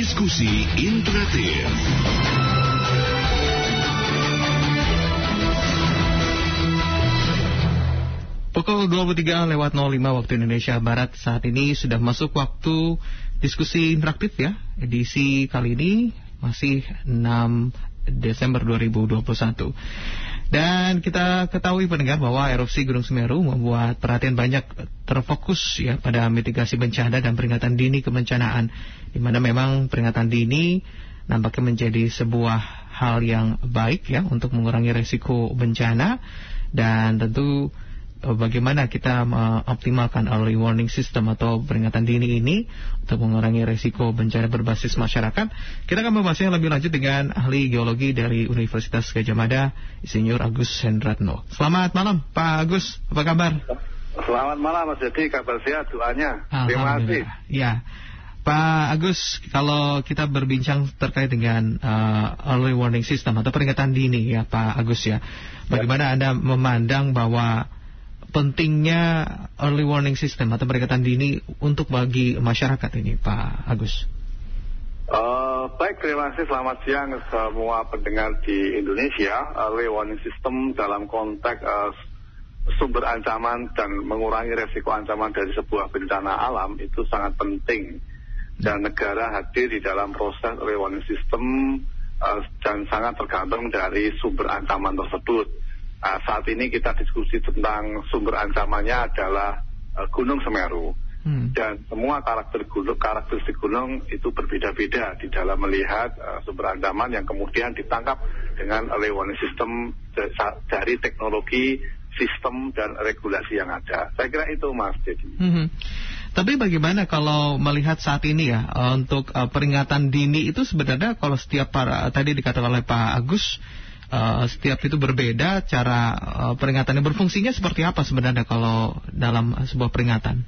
Diskusi interaktif. Pukul 23 lewat 05 waktu Indonesia Barat saat ini sudah masuk waktu diskusi interaktif ya. Edisi kali ini masih 6 Desember 2021. Dan kita ketahui pendengar bahwa erupsi Gunung Semeru membuat perhatian banyak terfokus ya pada mitigasi bencana dan peringatan dini kebencanaan. Di mana memang peringatan dini nampaknya menjadi sebuah hal yang baik ya untuk mengurangi resiko bencana dan tentu bagaimana kita mengoptimalkan early warning system atau peringatan dini ini untuk mengurangi resiko bencana berbasis masyarakat. Kita akan membahasnya lebih lanjut dengan ahli geologi dari Universitas Gajah Mada, Insinyur Agus Hendratno. Selamat malam, Pak Agus. Apa kabar? Selamat malam Mas Jadi, kabar sehat doanya. Terima kasih. Ya. Pak Agus, kalau kita berbincang terkait dengan uh, early warning system atau peringatan dini ya Pak Agus ya, bagaimana Anda memandang bahwa pentingnya early warning system atau peringatan dini untuk bagi masyarakat ini Pak Agus? Uh, baik, terima kasih. Selamat siang semua pendengar di Indonesia. Early warning system dalam konteks uh, sumber ancaman dan mengurangi resiko ancaman dari sebuah bencana alam itu sangat penting dan negara hadir di dalam proses early warning system uh, dan sangat tergantung dari sumber ancaman tersebut. Uh, saat ini kita diskusi tentang sumber ancamannya adalah uh, Gunung Semeru. Hmm. Dan semua karakter gunung, karakteristik gunung itu berbeda-beda di dalam melihat uh, sumber ancaman yang kemudian ditangkap dengan early warning system dari teknologi, sistem dan regulasi yang ada. Saya kira itu Mas Jadi. Hmm. Tapi bagaimana kalau melihat saat ini ya eh, untuk uh, peringatan dini itu sebenarnya kalau setiap para tadi dikatakan oleh Pak Agus uh, setiap itu berbeda cara uh, peringatannya berfungsinya seperti apa sebenarnya kalau dalam sebuah peringatan?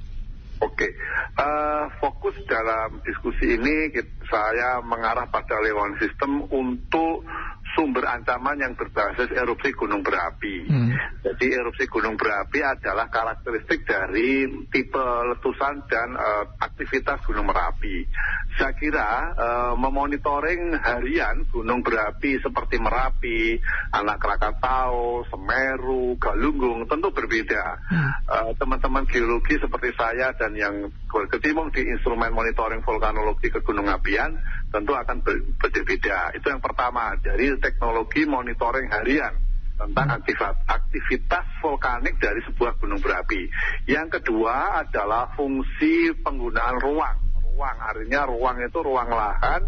Oke, okay. uh, fokus dalam diskusi ini saya mengarah pada lewat sistem untuk sumber ancaman yang berbasis erupsi gunung berapi. Hmm. Jadi erupsi gunung berapi adalah karakteristik dari tipe letusan dan uh, aktivitas gunung berapi. Saya kira uh, memonitoring harian gunung berapi seperti Merapi, Anak Krakatau, Semeru, Galunggung tentu berbeda. Hmm. Uh, teman-teman geologi seperti saya dan yang berkecimpung di instrumen monitoring vulkanologi ke gunung apian tentu akan berbeda. Itu yang pertama dari teknologi monitoring harian tentang aktivitas, aktivitas vulkanik dari sebuah gunung berapi. Yang kedua adalah fungsi penggunaan ruang. Ruang artinya ruang itu ruang lahan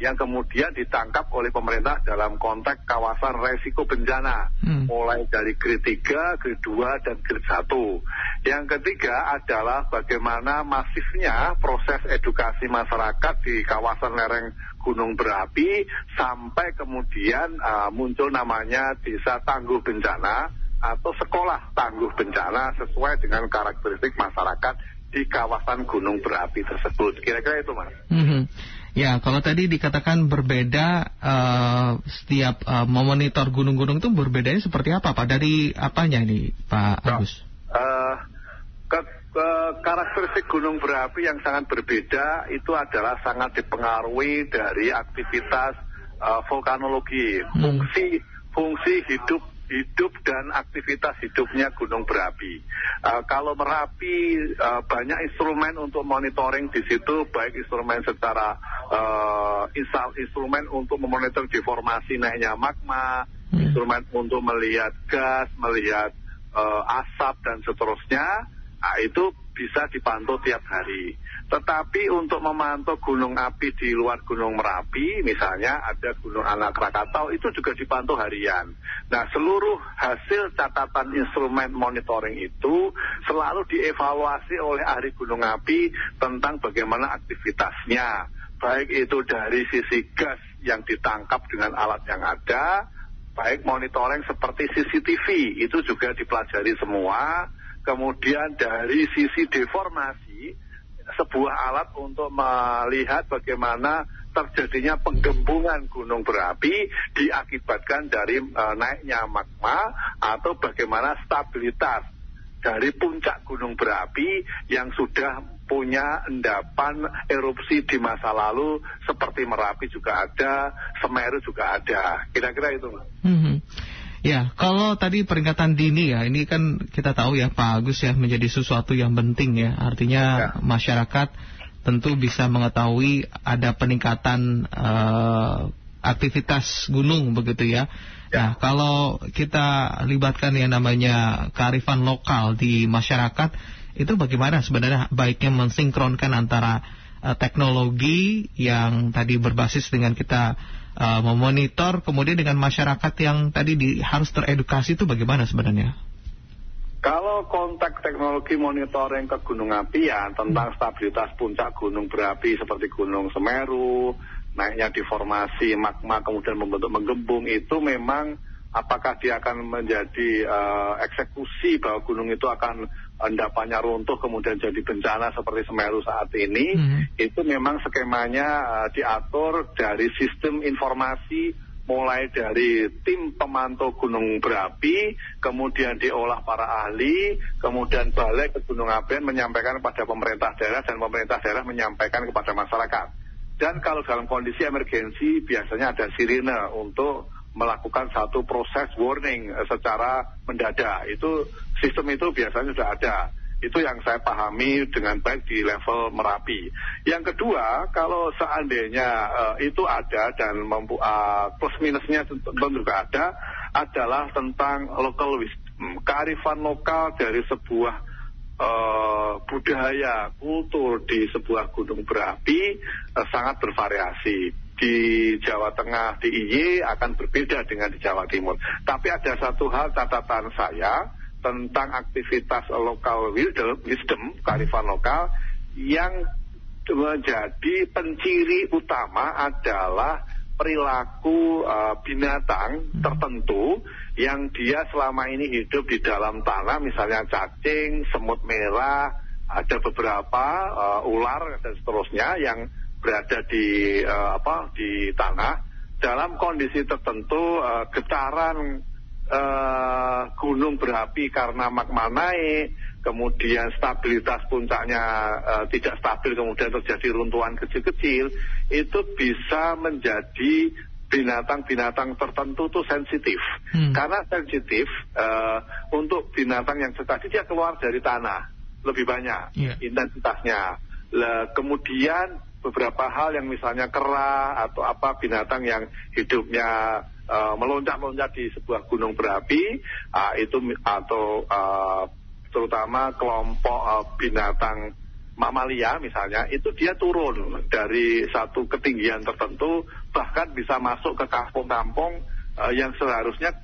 yang kemudian ditangkap oleh pemerintah dalam konteks kawasan resiko bencana hmm. mulai dari grade 3, grade 2 dan grade 1. Yang ketiga adalah bagaimana masifnya proses edukasi masyarakat di kawasan lereng gunung berapi sampai kemudian uh, muncul namanya desa tangguh bencana atau sekolah tangguh bencana sesuai dengan karakteristik masyarakat di kawasan gunung berapi tersebut. Kira-kira itu, Mas. Mm -hmm. Ya, kalau tadi dikatakan berbeda uh, setiap uh, memonitor gunung-gunung itu berbedanya seperti apa, Pak? Dari apanya ini, Pak Agus? Uh, ke, ke, karakteristik gunung berapi yang sangat berbeda itu adalah sangat dipengaruhi dari aktivitas uh, vulkanologi, hmm. fungsi fungsi hidup hidup dan aktivitas hidupnya gunung berapi. Uh, kalau Merapi uh, banyak instrumen untuk monitoring di situ, baik instrumen secara uh, instrumen untuk memonitor deformasi naiknya magma, hmm. instrumen untuk melihat gas, melihat uh, asap dan seterusnya. Nah, itu bisa dipantau tiap hari. Tetapi untuk memantau gunung api di luar gunung Merapi, misalnya ada gunung anak Krakatau, itu juga dipantau harian. Nah, seluruh hasil catatan instrumen monitoring itu selalu dievaluasi oleh ahli gunung api tentang bagaimana aktivitasnya. Baik itu dari sisi gas yang ditangkap dengan alat yang ada, baik monitoring seperti CCTV, itu juga dipelajari semua kemudian dari sisi deformasi sebuah alat untuk melihat bagaimana terjadinya penggembungan gunung berapi diakibatkan dari e, naiknya magma atau bagaimana stabilitas dari puncak gunung berapi yang sudah punya endapan erupsi di masa lalu seperti Merapi juga ada, Semeru juga ada. Kira-kira itu. Hmm. Ya, kalau tadi peringatan dini ya, ini kan kita tahu ya Pak Agus ya menjadi sesuatu yang penting ya. Artinya ya. masyarakat tentu bisa mengetahui ada peningkatan uh, aktivitas gunung begitu ya. Ya. Nah, kalau kita libatkan yang namanya kearifan lokal di masyarakat, itu bagaimana sebenarnya baiknya mensinkronkan antara uh, teknologi yang tadi berbasis dengan kita uh, memonitor kemudian dengan masyarakat yang tadi di, harus teredukasi itu bagaimana sebenarnya? Kalau kontak teknologi monitoring ke gunung apian tentang hmm. stabilitas puncak gunung berapi seperti gunung Semeru, naiknya deformasi magma kemudian membentuk menggembung itu memang apakah dia akan menjadi uh, eksekusi bahwa gunung itu akan endapannya runtuh kemudian jadi bencana seperti Semeru saat ini hmm. itu memang skemanya uh, diatur dari sistem informasi mulai dari tim pemantau gunung berapi, kemudian diolah para ahli, kemudian balik ke gunung apian menyampaikan kepada pemerintah daerah dan pemerintah daerah menyampaikan kepada masyarakat. Dan kalau dalam kondisi emergensi biasanya ada sirine untuk melakukan satu proses warning eh, secara mendadak. Itu sistem itu biasanya sudah ada. Itu yang saya pahami dengan baik di level Merapi. Yang kedua, kalau seandainya uh, itu ada dan mampu, uh, plus minusnya tentu juga ada, adalah tentang local wisdom, kearifan lokal dari sebuah uh, budaya, kultur di sebuah gunung berapi uh, sangat bervariasi di Jawa Tengah, di IY akan berbeda dengan di Jawa Timur. Tapi ada satu hal catatan saya tentang aktivitas lokal wisdom, kearifan lokal, yang menjadi penciri utama adalah perilaku uh, binatang hmm. tertentu yang dia selama ini hidup di dalam tanah, misalnya cacing, semut merah, ada beberapa uh, ular dan seterusnya yang berada di uh, apa di tanah dalam kondisi tertentu uh, getaran uh, gunung berapi karena magma naik kemudian stabilitas puncaknya uh, tidak stabil kemudian terjadi runtuhan kecil-kecil itu bisa menjadi binatang-binatang tertentu itu sensitif hmm. karena sensitif uh, untuk binatang yang tadi dia keluar dari tanah lebih banyak yeah. intensitasnya Lah, kemudian beberapa hal yang misalnya kera atau apa binatang yang hidupnya uh, meloncat-loncat di sebuah gunung berapi uh, itu atau uh, terutama kelompok uh, binatang mamalia misalnya itu dia turun dari satu ketinggian tertentu bahkan bisa masuk ke kampung-kampung uh, yang seharusnya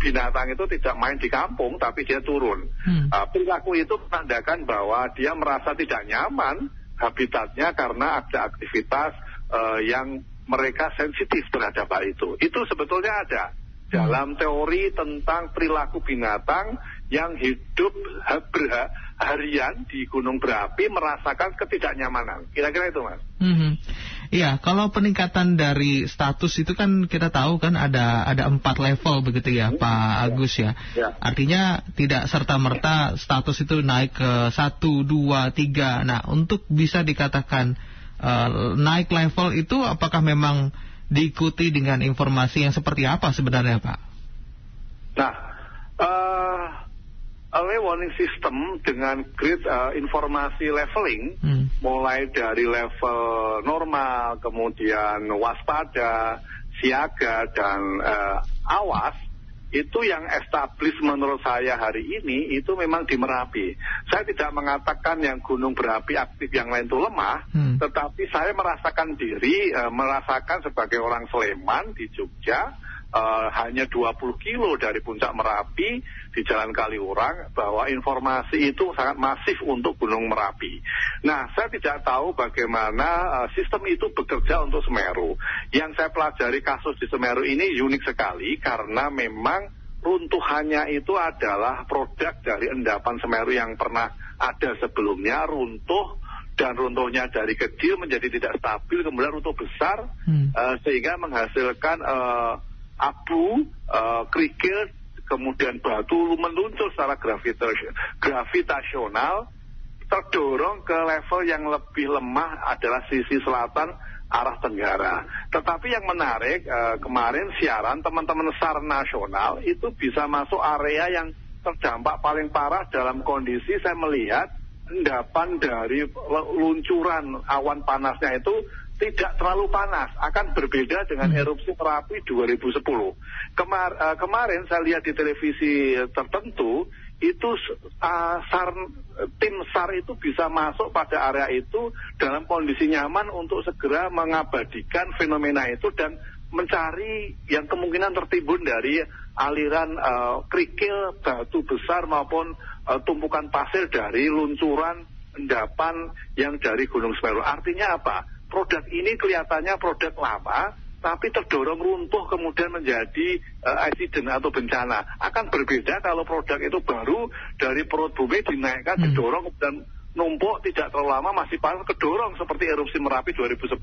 binatang itu tidak main di kampung tapi dia turun. Hmm. Uh, perilaku itu menandakan bahwa dia merasa tidak nyaman habitatnya karena ada aktivitas uh, yang mereka sensitif terhadap hal itu. Itu sebetulnya ada dalam teori tentang perilaku binatang yang hidup harian di gunung berapi merasakan ketidaknyamanan. Kira-kira itu, Mas. Mm -hmm. Iya, kalau peningkatan dari status itu kan kita tahu kan ada ada empat level begitu ya, hmm. Pak Agus ya. ya. Artinya tidak serta merta status itu naik ke satu, dua, tiga. Nah, untuk bisa dikatakan uh, naik level itu, apakah memang diikuti dengan informasi yang seperti apa sebenarnya, Pak? Nah, uh, early warning system dengan grid uh, informasi leveling hmm. mulai dari level normal kemudian waspada siaga dan uh, awas itu yang establis menurut saya hari ini itu memang di Merapi. Saya tidak mengatakan yang gunung berapi aktif yang lain itu lemah, hmm. tetapi saya merasakan diri, uh, merasakan sebagai orang Sleman di Jogja, uh, hanya 20 kilo dari puncak Merapi di Jalan Kaliurang bahwa informasi itu sangat masif untuk Gunung Merapi. Nah, saya tidak tahu bagaimana uh, sistem itu bekerja untuk Semeru. Yang saya pelajari kasus di Semeru ini unik sekali karena memang runtuhannya itu adalah produk dari endapan Semeru yang pernah ada sebelumnya runtuh dan runtuhnya dari kecil menjadi tidak stabil kemudian runtuh besar hmm. uh, sehingga menghasilkan uh, abu, uh, kemudian batu meluncur secara gravitasional terdorong ke level yang lebih lemah adalah sisi selatan arah tenggara. Tetapi yang menarik eh, kemarin siaran teman-teman SAR nasional itu bisa masuk area yang terdampak paling parah dalam kondisi saya melihat endapan dari luncuran awan panasnya itu tidak terlalu panas, akan berbeda dengan hmm. erupsi Merapi 2010. Kemar, uh, kemarin saya lihat di televisi tertentu itu uh, SAR tim SAR itu bisa masuk pada area itu dalam kondisi nyaman untuk segera mengabadikan fenomena itu dan mencari yang kemungkinan tertimbun dari aliran uh, kerikil batu besar maupun uh, tumpukan pasir dari luncuran endapan yang dari Gunung Semeru. Artinya apa? Produk ini kelihatannya produk lama, tapi terdorong runtuh kemudian menjadi uh, accident atau bencana. Akan berbeda kalau produk itu baru dari perut bumi dinaikkan, hmm. didorong dan numpuk tidak terlalu lama masih panas kedorong seperti erupsi Merapi 2010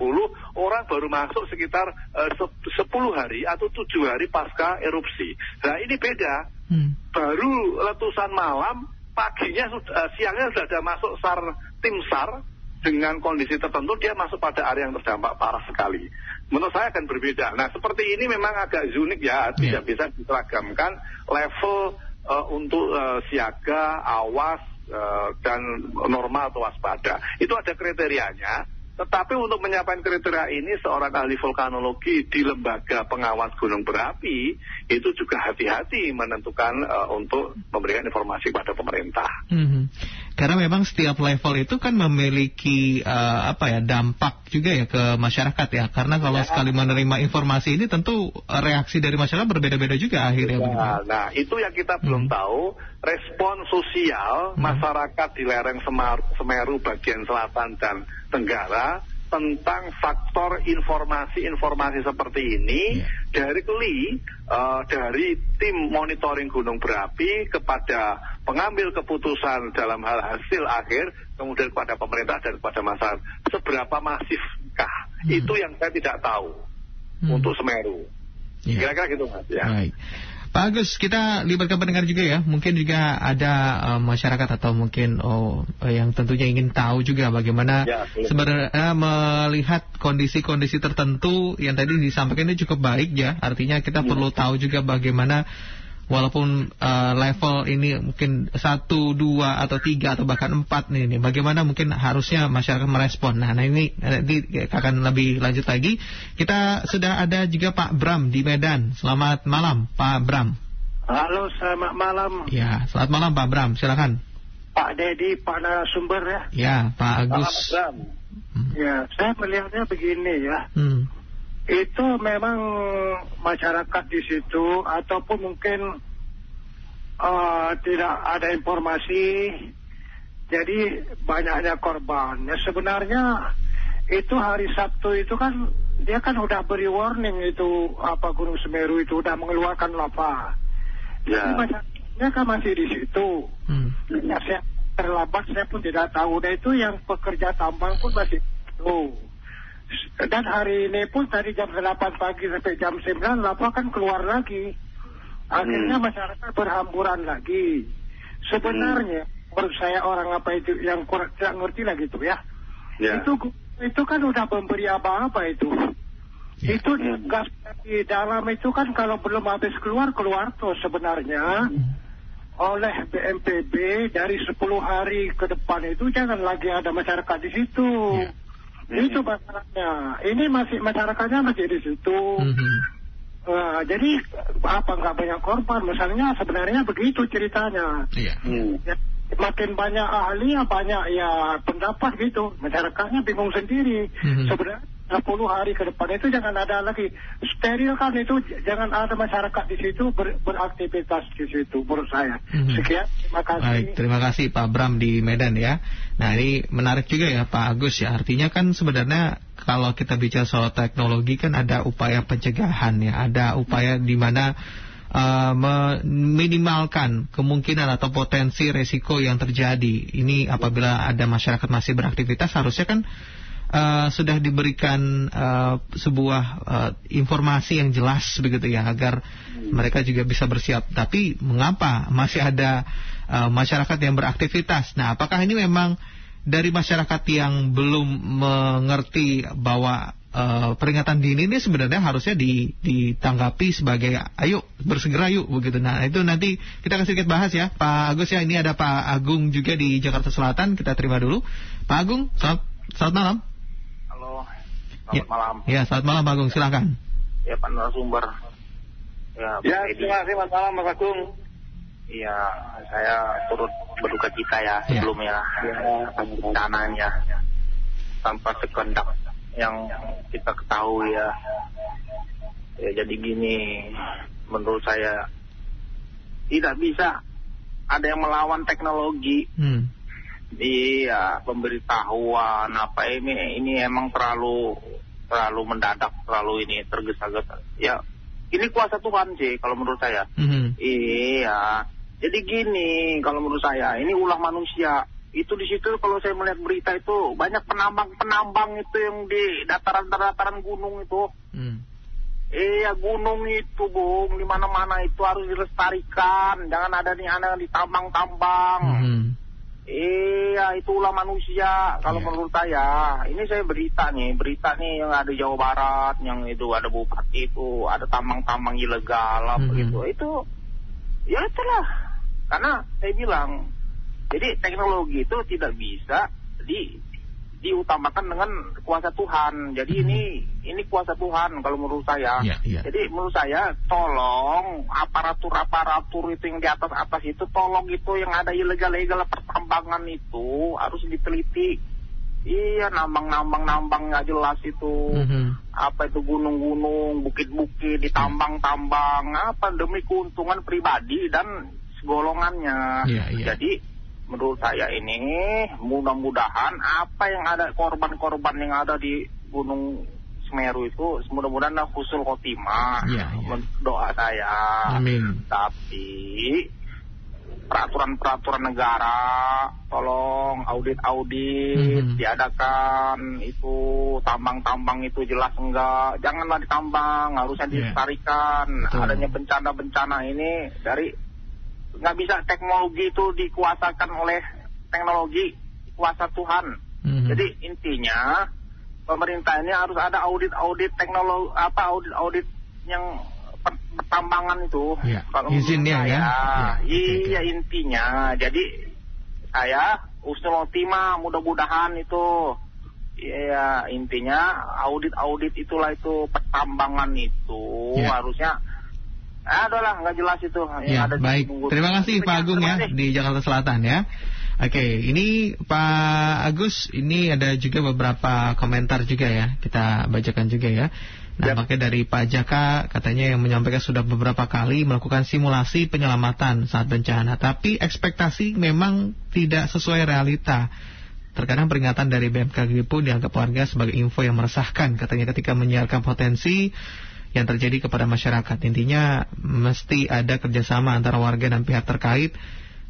orang baru masuk sekitar uh, 10 hari atau 7 hari pasca erupsi. Nah ini beda. Hmm. Baru letusan malam paginya sudah uh, siangnya sudah ada masuk SAR tim SAR dengan kondisi tertentu dia masuk pada area yang terdampak parah sekali. Menurut saya akan berbeda. Nah seperti ini memang agak unik ya, yeah. tidak bisa diseragamkan level uh, untuk uh, siaga, awas, uh, dan normal atau waspada. Itu ada kriterianya. Tetapi untuk menyampaikan kriteria ini seorang ahli vulkanologi di lembaga pengawas gunung berapi itu juga hati-hati menentukan uh, untuk memberikan informasi kepada pemerintah. Mm -hmm. Karena memang setiap level itu kan memiliki uh, apa ya dampak juga ya ke masyarakat ya. Karena kalau ya. sekali menerima informasi ini tentu reaksi dari masyarakat berbeda-beda juga akhirnya. Ya, nah itu yang kita hmm. belum tahu respon sosial hmm. masyarakat di lereng Semeru bagian selatan dan tenggara tentang faktor informasi-informasi seperti ini yeah. dari KLI, uh, dari tim monitoring gunung berapi kepada pengambil keputusan dalam hal hasil akhir, kemudian kepada pemerintah dan kepada masyarakat. Seberapa masifkah? Hmm. Itu yang saya tidak tahu hmm. untuk Semeru. Ya. Kira-kira yeah. gitu mas. Ya. Baik. Pak Agus, kita libatkan pendengar juga ya. Mungkin juga ada uh, masyarakat atau mungkin oh, yang tentunya ingin tahu juga bagaimana ya, sebenarnya melihat kondisi-kondisi tertentu yang tadi disampaikan ini cukup baik ya. Artinya kita ya. perlu tahu juga bagaimana walaupun uh, level ini mungkin satu, dua atau tiga atau bahkan empat nih, nih, bagaimana mungkin harusnya masyarakat merespon. Nah, nah ini nanti akan lebih lanjut lagi. Kita sudah ada juga Pak Bram di Medan. Selamat malam, Pak Bram. Halo, selamat malam. Ya, selamat malam Pak Bram. Silakan. Pak Dedi, Pak narasumber ya. Ya, Pak Agus. Pak Bram. Hmm. Ya, saya melihatnya begini ya. Hmm itu memang masyarakat di situ ataupun mungkin uh, tidak ada informasi. Jadi banyaknya korban. Ya sebenarnya itu hari Sabtu itu kan dia kan udah beri warning itu apa Gunung Semeru itu udah mengeluarkan lava. Ya. masyarakatnya kan masih di situ. Hmm. ya saya terlambat saya pun tidak tahu. Dan itu yang pekerja tambang pun masih tahu dan hari ini pun tadi jam 8 pagi sampai jam 9 lapor kan keluar lagi. Akhirnya hmm. masyarakat berhamburan lagi. Sebenarnya hmm. menurut saya orang apa itu yang kurang tidak ngerti lah gitu ya. Yeah. Itu itu kan udah memberi apa-apa itu. Yeah. Itu hmm. gas di dalam itu kan kalau belum habis keluar keluar tuh sebenarnya. Hmm. Oleh BNPB dari 10 hari ke depan itu jangan lagi ada masyarakat di situ. Yeah. Itu masalahnya. Ini masih masyarakatnya masih di situ. Mm-hmm. Uh, jadi apa nggak banyak korban? Misalnya sebenarnya begitu ceritanya. Yeah. Hmm. Ya, makin banyak ahli ya banyak ya pendapat gitu. Masyarakatnya bingung sendiri. Mm-hmm. Sebenarnya 10 hari ke depan itu jangan ada lagi steril kan itu jangan ada masyarakat di situ ber, beraktivitas di situ menurut saya. Mm-hmm. Sekian, terima kasih. Baik, terima kasih Pak Bram di Medan ya. Nah ini menarik juga ya Pak Agus ya. Artinya kan sebenarnya kalau kita bicara soal teknologi kan ada upaya pencegahan ya, ada upaya di mana uh, meminimalkan kemungkinan atau potensi resiko yang terjadi. Ini apabila ada masyarakat masih beraktivitas harusnya kan uh, sudah diberikan uh, sebuah uh, informasi yang jelas begitu ya agar mereka juga bisa bersiap. Tapi mengapa masih ada uh, masyarakat yang beraktivitas? Nah, apakah ini memang dari masyarakat yang belum mengerti bahwa uh, peringatan dini ini sebenarnya harusnya ditanggapi sebagai ayo bersegera yuk begitu. Nah itu nanti kita kasih sedikit bahas ya Pak Agus ya. Ini ada Pak Agung juga di Jakarta Selatan. Kita terima dulu. Pak Agung, selamat, selamat malam. Selamat ya, malam. Ya, selamat malam Pak Agung. Silakan. Ya Pak narasumber. Ya, ya terima kasih Mas Malam Mas Agung. Iya, saya turut berduka cita ya, ya. sebelumnya ya, ya. tanpa sekendak yang kita ketahui ya. Ya jadi gini, menurut saya tidak bisa ada yang melawan teknologi. Hmm. Iya, pemberitahuan apa ini ini emang terlalu terlalu mendadak, terlalu ini tergesa-gesa. Ya, ini kuasa Tuhan sih kalau menurut saya. Hmm. Iya, jadi gini, kalau menurut saya, ini ulah manusia. Itu di situ kalau saya melihat berita itu banyak penambang-penambang itu yang di dataran-dataran gunung itu. Hmm. Iya gunung itu bung di mana-mana itu harus dilestarikan, jangan ada nih anak ditambang-tambang. Hmm. Iya itu ulah manusia kalau yeah. menurut saya. Ini saya berita nih, berita nih yang ada Jawa Barat, yang itu ada bupati itu, ada tambang-tambang ilegal apa -hmm. gitu. Itu ya itulah karena saya bilang, jadi teknologi itu tidak bisa di diutamakan dengan kuasa Tuhan. Jadi hmm. ini ini kuasa Tuhan kalau menurut saya. Yeah, yeah. Jadi menurut saya tolong aparatur-aparatur itu yang di atas atas itu tolong itu yang ada ilegal-ilegal pertambangan itu harus diteliti. Iya nambang-nambang-nambang nggak jelas itu. Mm-hmm. Apa itu gunung-gunung, bukit-bukit, ditambang-tambang. Apa demi keuntungan pribadi dan golongannya. Yeah, yeah. Jadi menurut saya ini mudah-mudahan apa yang ada korban-korban yang ada di Gunung Semeru itu mudah-mudahan khusul khotimah yeah, yeah. doa saya. Amin. Tapi peraturan-peraturan negara tolong audit-audit mm -hmm. diadakan itu tambang-tambang itu jelas enggak janganlah ditambang harusnya yeah. dilestarikan adanya bencana-bencana ini dari nggak bisa teknologi itu dikuasakan oleh teknologi kuasa Tuhan. Mm-hmm. Jadi intinya pemerintah ini harus ada audit-audit teknologi apa audit-audit yang pertambangan itu. Ya, Kalau izinnya saya, ya. ya iya okay. intinya. Jadi saya usul ultima mudah-mudahan itu ya intinya audit-audit itulah itu pertambangan itu ya. harusnya ada lah, nggak jelas itu. Ya, ada baik. Terima kasih Pak Agung ya di Jakarta Selatan ya. Oke, ini Pak Agus, ini ada juga beberapa komentar juga ya, kita bacakan juga ya. Nah, yep. makanya dari Pak Jaka katanya yang menyampaikan sudah beberapa kali melakukan simulasi penyelamatan saat bencana, tapi ekspektasi memang tidak sesuai realita. Terkadang peringatan dari BMKG pun dianggap warga sebagai info yang meresahkan, katanya ketika menyiarkan potensi yang terjadi kepada masyarakat. Intinya mesti ada kerjasama antara warga dan pihak terkait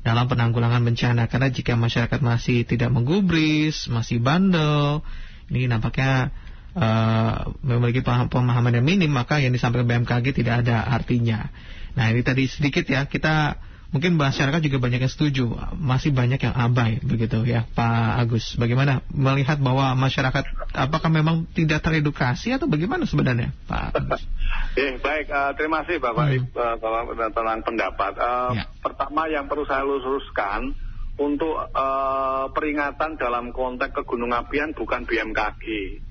dalam penanggulangan bencana. Karena jika masyarakat masih tidak menggubris, masih bandel, ini nampaknya uh, memiliki pemahaman yang minim, maka yang disampaikan BMKG tidak ada artinya. Nah ini tadi sedikit ya kita mungkin masyarakat juga banyak yang setuju, masih banyak yang abai begitu ya Pak Agus. Bagaimana melihat bahwa masyarakat apakah memang tidak teredukasi atau bagaimana sebenarnya Pak Agus? Eh, baik, uh, terima kasih Bapak hmm. uh, Bapak tentang pendapat. Uh, ya. Pertama yang perlu saya luruskan untuk uh, peringatan dalam konteks kegunung apian bukan BMKG.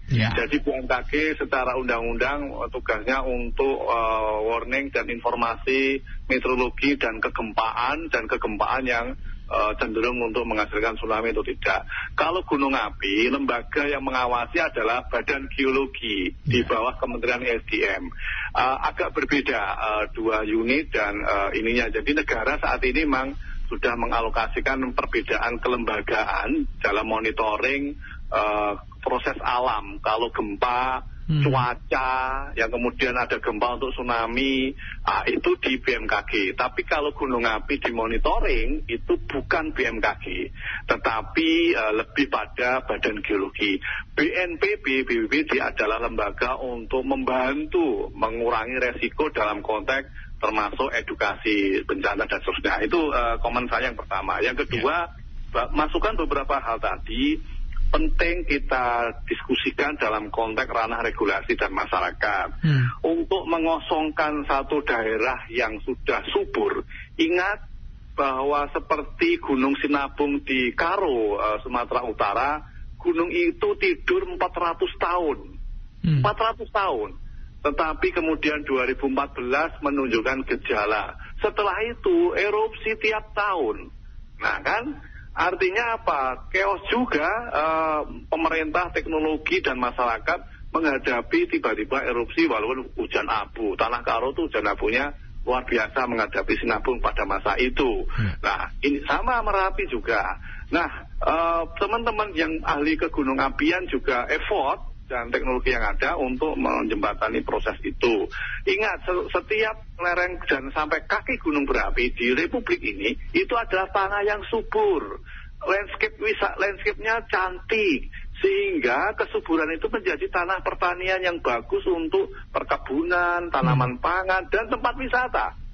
Ya. Jadi BMKG secara undang-undang tugasnya untuk uh, warning dan informasi meteorologi dan kegempaan dan kegempaan yang uh, cenderung untuk menghasilkan tsunami itu tidak. Kalau gunung api, lembaga yang mengawasi adalah Badan Geologi ya. di bawah Kementerian SDM. Uh, agak berbeda uh, dua unit dan uh, ininya. Jadi negara saat ini memang sudah mengalokasikan perbedaan kelembagaan dalam monitoring uh, proses alam. Kalau gempa, hmm. cuaca, yang kemudian ada gempa untuk tsunami, uh, itu di BMKG. Tapi kalau gunung api di monitoring itu bukan BMKG, tetapi uh, lebih pada Badan Geologi. BNPB, BPBD adalah lembaga untuk membantu mengurangi resiko dalam konteks termasuk edukasi bencana dan seterusnya. Itu uh, komen saya yang pertama. Yang kedua, yeah. masukkan beberapa hal tadi penting kita diskusikan dalam konteks ranah regulasi dan masyarakat. Hmm. Untuk mengosongkan satu daerah yang sudah subur, ingat bahwa seperti Gunung Sinabung di Karo, uh, Sumatera Utara, gunung itu tidur 400 tahun. Hmm. 400 tahun. Tetapi kemudian 2014 menunjukkan gejala. Setelah itu erupsi tiap tahun. Nah kan, Artinya apa? Chaos juga uh, pemerintah, teknologi dan masyarakat menghadapi tiba-tiba erupsi walaupun hujan abu. Tanah Karo itu hujan abunya luar biasa menghadapi sinabung pada masa itu. Hmm. Nah, ini sama Merapi juga. Nah, eh, teman-teman uh, yang ahli ke gunung apian juga effort dan teknologi yang ada untuk menjembatani proses itu. Ingat, setiap lereng dan sampai kaki gunung berapi di Republik ini itu adalah tanah yang subur. Landscape wisata, landscape-nya cantik, sehingga kesuburan itu menjadi tanah pertanian yang bagus untuk perkebunan, tanaman hmm. pangan, dan tempat wisata.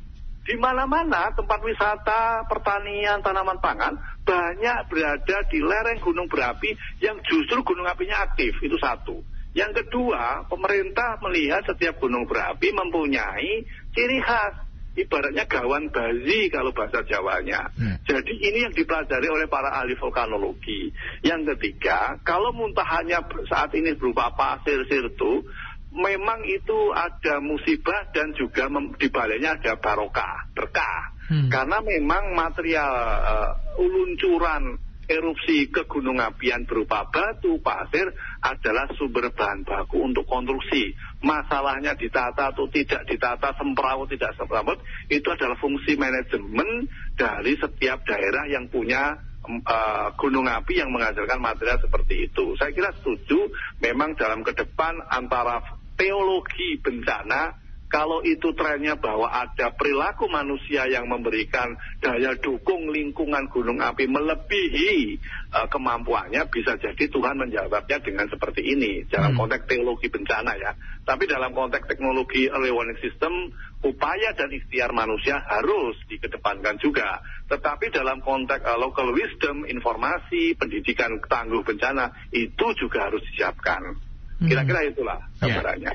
Di mana-mana tempat wisata, pertanian, tanaman pangan banyak berada di lereng gunung berapi yang justru gunung apinya aktif. Itu satu. Yang kedua, pemerintah melihat setiap gunung berapi mempunyai ciri khas. Ibaratnya gawan bazi kalau bahasa Jawanya. Hmm. Jadi ini yang dipelajari oleh para ahli vulkanologi. Yang ketiga, kalau muntahannya saat ini berupa pasir sirtu, memang itu ada musibah dan juga di baliknya ada barokah, berkah. Hmm. Karena memang material uh, uluncuran erupsi ke gunung apian berupa batu, pasir adalah sumber bahan baku untuk konstruksi. Masalahnya ditata atau tidak ditata, semperawut tidak semperawut, itu adalah fungsi manajemen dari setiap daerah yang punya uh, gunung api yang menghasilkan material seperti itu. Saya kira setuju, memang dalam ke depan antara teologi bencana kalau itu trennya bahwa ada perilaku manusia yang memberikan daya dukung lingkungan gunung api melebihi uh, kemampuannya, bisa jadi Tuhan menjawabnya dengan seperti ini dalam hmm. konteks teologi bencana ya. Tapi dalam konteks teknologi early warning system, upaya dan ikhtiar manusia harus dikedepankan juga. Tetapi dalam konteks uh, local wisdom, informasi, pendidikan tangguh bencana itu juga harus disiapkan. Hmm. Kira-kira itulah ya. gambarannya. Ya.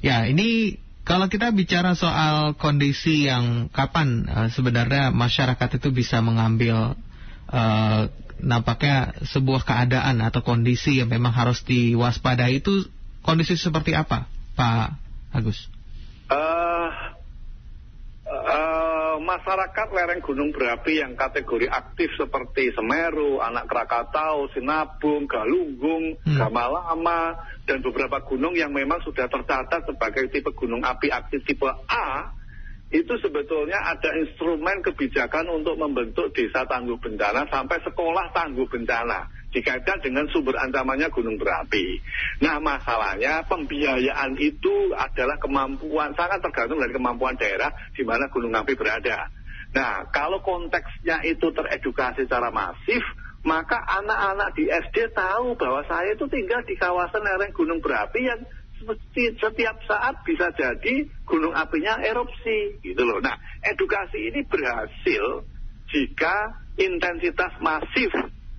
ya, ini kalau kita bicara soal kondisi yang kapan uh, sebenarnya masyarakat itu bisa mengambil uh, nampaknya sebuah keadaan atau kondisi yang memang harus diwaspadai itu kondisi seperti apa, Pak Agus? Uh, masyarakat lereng gunung berapi yang kategori aktif seperti Semeru, Anak Krakatau, Sinabung, Galunggung, hmm. Gamalama, dan beberapa gunung yang memang sudah tercatat sebagai tipe gunung api aktif tipe A, itu sebetulnya ada instrumen kebijakan untuk membentuk desa tangguh bencana sampai sekolah tangguh bencana dikaitkan dengan sumber ancamannya gunung berapi. Nah masalahnya pembiayaan itu adalah kemampuan sangat tergantung dari kemampuan daerah di mana gunung api berada. Nah kalau konteksnya itu teredukasi secara masif, maka anak-anak di SD tahu bahwa saya itu tinggal di kawasan lereng gunung berapi yang setiap saat bisa jadi gunung apinya erupsi gitu loh. Nah, edukasi ini berhasil jika intensitas masif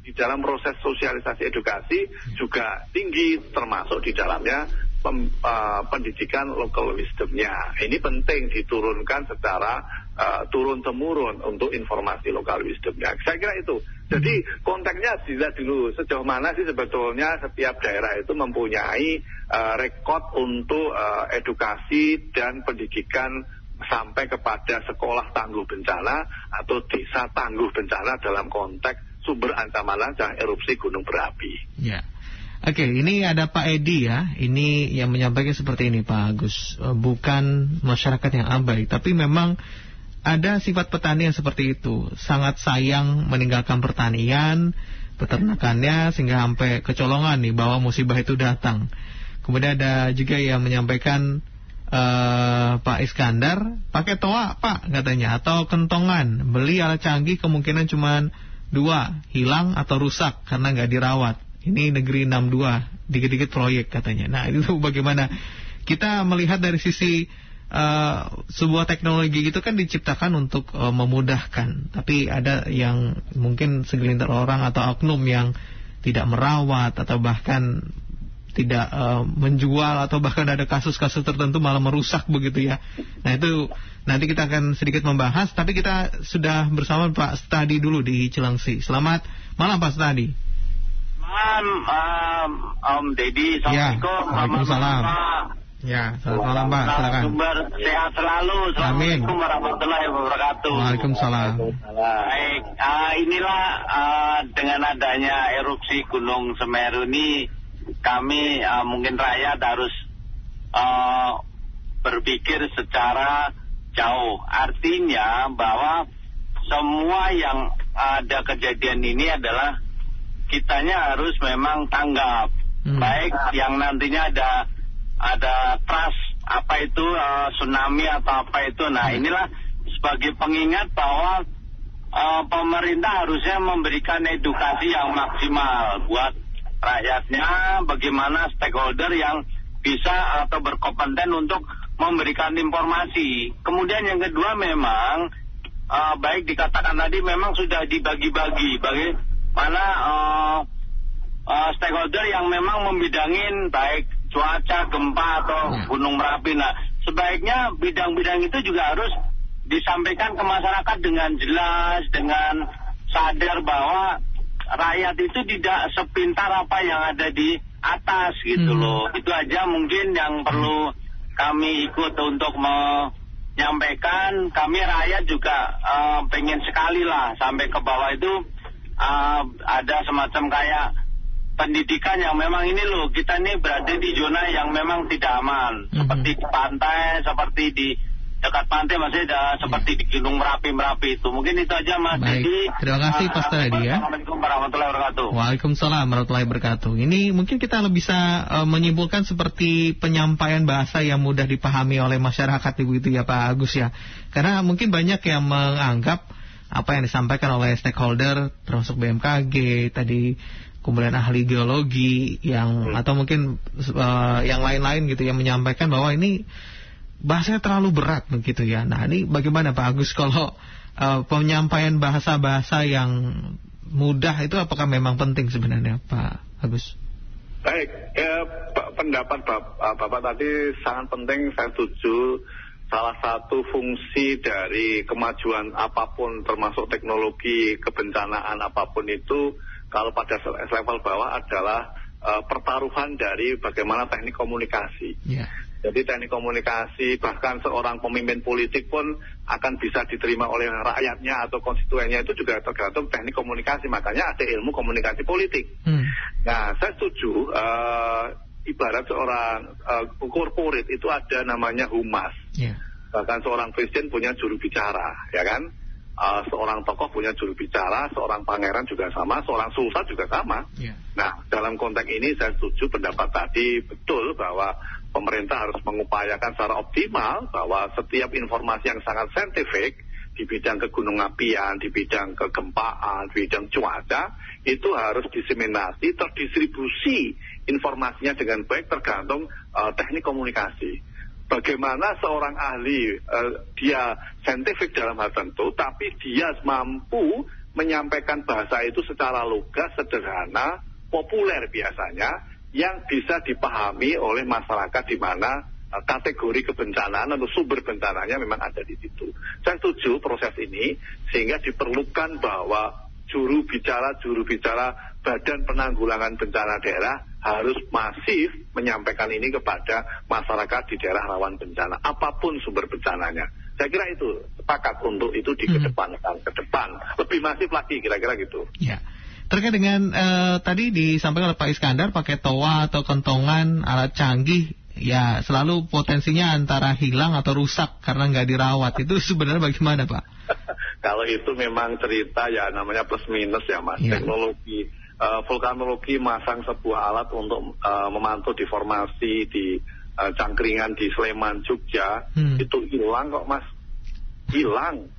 di dalam proses sosialisasi edukasi juga tinggi termasuk di dalamnya pem, uh, pendidikan local wisdomnya. Ini penting diturunkan secara uh, turun temurun untuk informasi local wisdomnya. Saya kira itu. Jadi konteksnya dilihat dulu sejauh mana sih sebetulnya setiap daerah itu mempunyai uh, rekod untuk uh, edukasi dan pendidikan sampai kepada sekolah tangguh bencana atau desa tangguh bencana dalam konteks sumber ancaman lancang erupsi gunung berapi. Ya. Oke, ini ada Pak Edi ya. Ini yang menyampaikan seperti ini Pak Agus. Eh, bukan masyarakat yang abai, tapi memang ada sifat petani yang seperti itu. Sangat sayang meninggalkan pertanian, peternakannya sehingga sampai kecolongan nih bahwa musibah itu datang. Kemudian ada juga yang menyampaikan uh, Pak Iskandar pakai toa Pak katanya atau kentongan beli alat canggih kemungkinan cuma Dua, hilang atau rusak karena nggak dirawat. Ini negeri 62, dikit-dikit proyek katanya. Nah itu bagaimana? Kita melihat dari sisi uh, sebuah teknologi itu kan diciptakan untuk uh, memudahkan, tapi ada yang mungkin segelintir orang atau oknum yang tidak merawat atau bahkan tidak uh, menjual atau bahkan ada kasus-kasus tertentu malah merusak begitu ya. Nah itu nanti kita akan sedikit membahas, tapi kita sudah bersama Pak Stadi dulu di Cilengsi. Selamat malam Pak Stadi. Malam um, Om Deddy, ya, Assalamualaikum. Ya, Waalaikumsalam. Ya, selamat malam Pak, silakan. Sumber sehat selalu. Assalamualaikum warahmatullahi wabarakatuh. Waalaikumsalam. Baik, uh, inilah uh, dengan adanya erupsi Gunung Semeru ini kami uh, mungkin rakyat harus uh, berpikir secara jauh. Artinya bahwa semua yang ada kejadian ini adalah kitanya harus memang tanggap. Hmm. Baik yang nantinya ada ada trust apa itu uh, tsunami atau apa itu. Nah hmm. inilah sebagai pengingat bahwa uh, pemerintah harusnya memberikan edukasi yang maksimal buat rakyatnya, bagaimana stakeholder yang bisa atau berkompeten untuk memberikan informasi. Kemudian yang kedua memang uh, baik dikatakan tadi memang sudah dibagi-bagi bagaimana uh, uh, stakeholder yang memang membidangin baik cuaca, gempa atau gunung merapi. Nah, sebaiknya bidang-bidang itu juga harus disampaikan ke masyarakat dengan jelas, dengan sadar bahwa rakyat itu tidak sepintar apa yang ada di atas gitu hmm. loh. Itu aja mungkin yang perlu kami ikut untuk menyampaikan. Kami rakyat juga uh, pengen sekali lah sampai ke bawah itu uh, ada semacam kayak pendidikan yang memang ini loh kita ini berada di zona yang memang tidak aman -hmm. seperti di pantai seperti di dekat pantai masih ada seperti di Gunung Merapi Merapi itu. Mungkin itu aja Mas Baik. Jadi, terima kasih Pak Tadi ya. Assalamualaikum warahmatullahi wabarakatuh. Waalaikumsalam warahmatullahi wabarakatuh. Ini mungkin kita bisa uh, menyimpulkan seperti penyampaian bahasa yang mudah dipahami oleh masyarakat ibu itu ya Pak Agus ya. Karena mungkin banyak yang menganggap apa yang disampaikan oleh stakeholder termasuk BMKG tadi kemudian ahli geologi yang hmm. atau mungkin uh, yang lain-lain gitu yang menyampaikan bahwa ini bahasanya terlalu berat begitu ya. Nah ini bagaimana Pak Agus kalau uh, penyampaian bahasa-bahasa yang mudah itu apakah memang penting sebenarnya Pak Agus? Baik, ya, pendapat Bapak, eh, Bapak tadi sangat penting, saya setuju. Salah satu fungsi dari kemajuan apa pun termasuk teknologi kebencanaan apa pun itu kalau pada level bawah adalah uh, pertaruhan dari bagaimana teknik komunikasi. Yeah. Jadi teknik komunikasi bahkan seorang pemimpin politik pun akan bisa diterima oleh rakyatnya atau konstituennya itu juga tergantung teknik komunikasi. Makanya ada ilmu komunikasi politik. Hmm. Nah, saya setuju. Uh, ibarat seorang uh, korporat itu ada namanya humas. Yeah. Bahkan seorang presiden punya juru bicara, ya kan? Uh, seorang tokoh punya juru bicara, seorang pangeran juga sama, seorang sultan juga sama. Yeah. Nah, dalam konteks ini saya setuju pendapat tadi betul bahwa pemerintah harus mengupayakan secara optimal bahwa setiap informasi yang sangat saintifik di bidang kegunung apian, di bidang kegempaan, di bidang cuaca, itu harus diseminasi, terdistribusi informasinya dengan baik tergantung uh, teknik komunikasi. Bagaimana seorang ahli, uh, dia saintifik dalam hal tentu, tapi dia mampu menyampaikan bahasa itu secara lugas, sederhana, populer biasanya, yang bisa dipahami oleh masyarakat di mana uh, kategori kebencanaan atau sumber bencananya memang ada di situ. Saya setuju proses ini sehingga diperlukan bahwa juru bicara juru bicara Badan Penanggulangan Bencana Daerah harus masif menyampaikan ini kepada masyarakat di daerah rawan bencana apa pun sumber bencananya. Saya kira itu sepakat untuk itu dikedepankan hmm. ke depan lebih masif lagi kira-kira gitu. Ya. Terkait dengan uh, tadi disampaikan oleh Pak Iskandar pakai toa atau kentongan alat canggih ya selalu potensinya antara hilang atau rusak karena nggak dirawat itu sebenarnya bagaimana Pak? Kalau itu memang cerita ya namanya plus minus ya Mas ya. teknologi uh, vulkanologi masang sebuah alat untuk uh, memantau deformasi di uh, cangkringan di Sleman Jogja hmm. itu hilang kok Mas hilang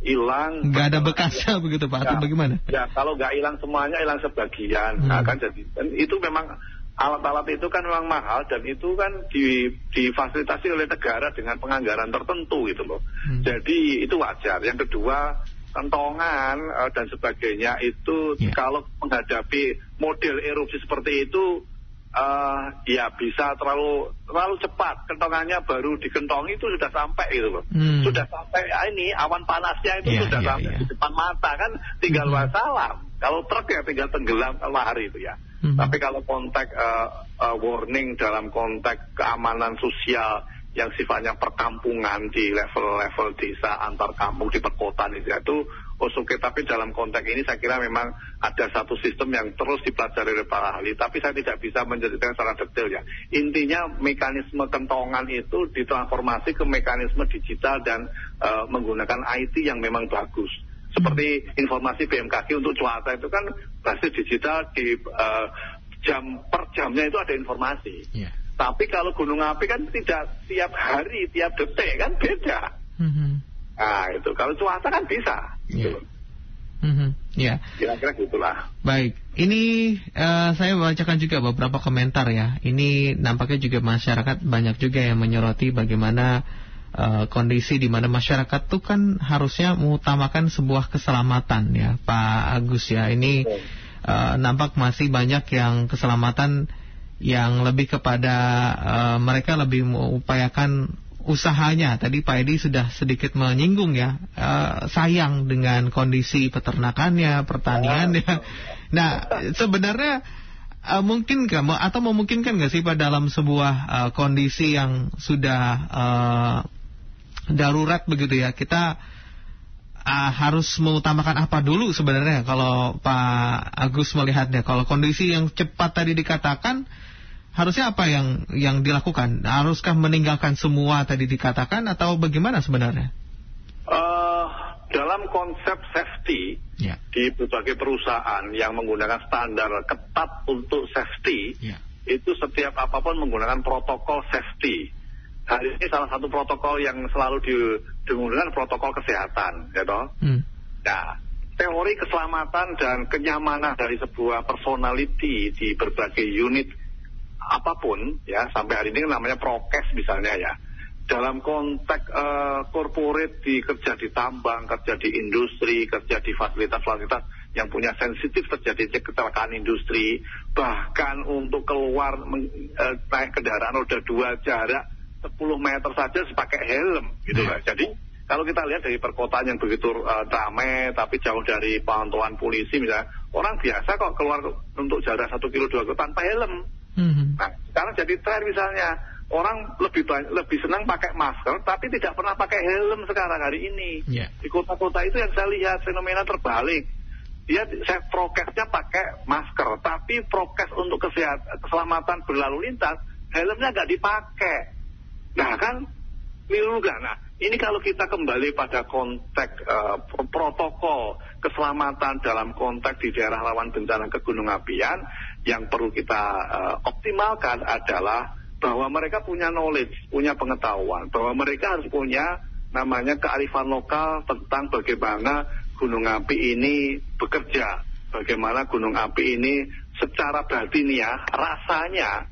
hilang. Nggak ada bekasnya begitu Pak, ya, atau bagaimana? Ya, kalau nggak hilang semuanya, hilang sebagian. Hmm. Nah, kan jadi, dan itu memang alat-alat itu kan memang mahal dan itu kan di, difasilitasi oleh negara dengan penganggaran tertentu gitu loh. Hmm. Jadi itu wajar. Yang kedua kentongan uh, dan sebagainya itu yeah. kalau menghadapi model erupsi seperti itu uh, ya bisa terlalu terlalu cepat kentongannya baru dikentongi itu sudah sampai gitu loh hmm. sudah sampai ah, ini awan panasnya itu yeah, sudah yeah, sampai yeah. di depan mata kan tinggal hmm. wassalam kalau truk ya tinggal tenggelam lari itu ya hmm. tapi kalau konteks uh, uh, warning dalam konteks keamanan sosial yang sifatnya perkampungan di level-level desa antar kampung di perkotaan itu, itu oke tapi dalam konteks ini saya kira memang ada satu sistem yang terus dipelajari oleh para ahli tapi saya tidak bisa menjelaskan secara detail ya intinya mekanisme kentongan itu ditransformasi ke mekanisme digital dan uh, menggunakan IT yang memang bagus seperti informasi BMKG untuk cuaca itu kan basis digital di uh, jam per jamnya itu ada informasi yeah tapi kalau gunung api kan tidak tiap hari, tiap detik kan beda. Mm-hmm. Nah itu kalau cuaca kan bisa. Gitu. Yeah. Mm-hmm. Ya. Kira-kira gitulah. Baik, ini uh, saya bacakan juga beberapa komentar ya. Ini nampaknya juga masyarakat banyak juga yang menyoroti bagaimana uh, kondisi di mana masyarakat tuh kan harusnya mengutamakan sebuah keselamatan ya, Pak Agus ya. Ini uh, nampak masih banyak yang keselamatan yang lebih kepada uh, mereka lebih mengupayakan usahanya. Tadi Pak Edi sudah sedikit menyinggung ya, uh, sayang dengan kondisi peternakannya, pertaniannya. Nah, sebenarnya uh, mungkin nggak atau memungkinkan nggak sih Pak dalam sebuah uh, kondisi yang sudah uh, darurat begitu ya, kita uh, harus mengutamakan apa dulu sebenarnya kalau Pak Agus melihatnya. Kalau kondisi yang cepat tadi dikatakan harusnya apa yang yang dilakukan? Haruskah meninggalkan semua tadi dikatakan atau bagaimana sebenarnya? Uh, dalam konsep safety yeah. di berbagai perusahaan yang menggunakan standar ketat untuk safety, yeah. itu setiap apa pun menggunakan protokol safety. Hari ini salah satu protokol yang selalu di, digunakan protokol kesehatan, ya toh. Hmm. Nah, teori keselamatan dan kenyamanan dari sebuah personality di berbagai unit apa pun ya sampai hari ini namanya prokes misalnya ya dalam konteks uh, corporate di kerja di tambang, kerja di industri, kerja di fasilitas-fasilitas yang punya sensitif terjadi kecelakaan industri, bahkan untuk keluar uh, naik kendaraan roda dua jarak 10 meter saja pakai helm gitu lah. Jadi kalau kita lihat dari perkotaan yang begitu uh, ramai tapi jauh dari pantauan polisi misalnya orang biasa kok keluar untuk jarak satu kilo dua kilo tanpa helm Mm-hmm. Nah, sekarang jadi tren misalnya orang lebih banyak, lebih senang pakai masker, tapi tidak pernah pakai helm sekarang hari ini. Yeah. Di kota-kota itu yang saya lihat fenomena terbalik. Dia saya prokesnya pakai masker, tapi prokes untuk kesehatan, keselamatan berlalu lintas, helmnya nggak dipakai. Nah kan, miluga. Nah, ini kalau kita kembali pada konteks uh, protokol keselamatan dalam konteks di daerah rawan bencana ke gunung apian, yang perlu kita uh, optimalkan adalah bahwa mereka punya knowledge, punya pengetahuan, bahwa mereka harus punya namanya kearifan lokal tentang bagaimana gunung api ini bekerja, bagaimana gunung api ini secara batiniah rasanya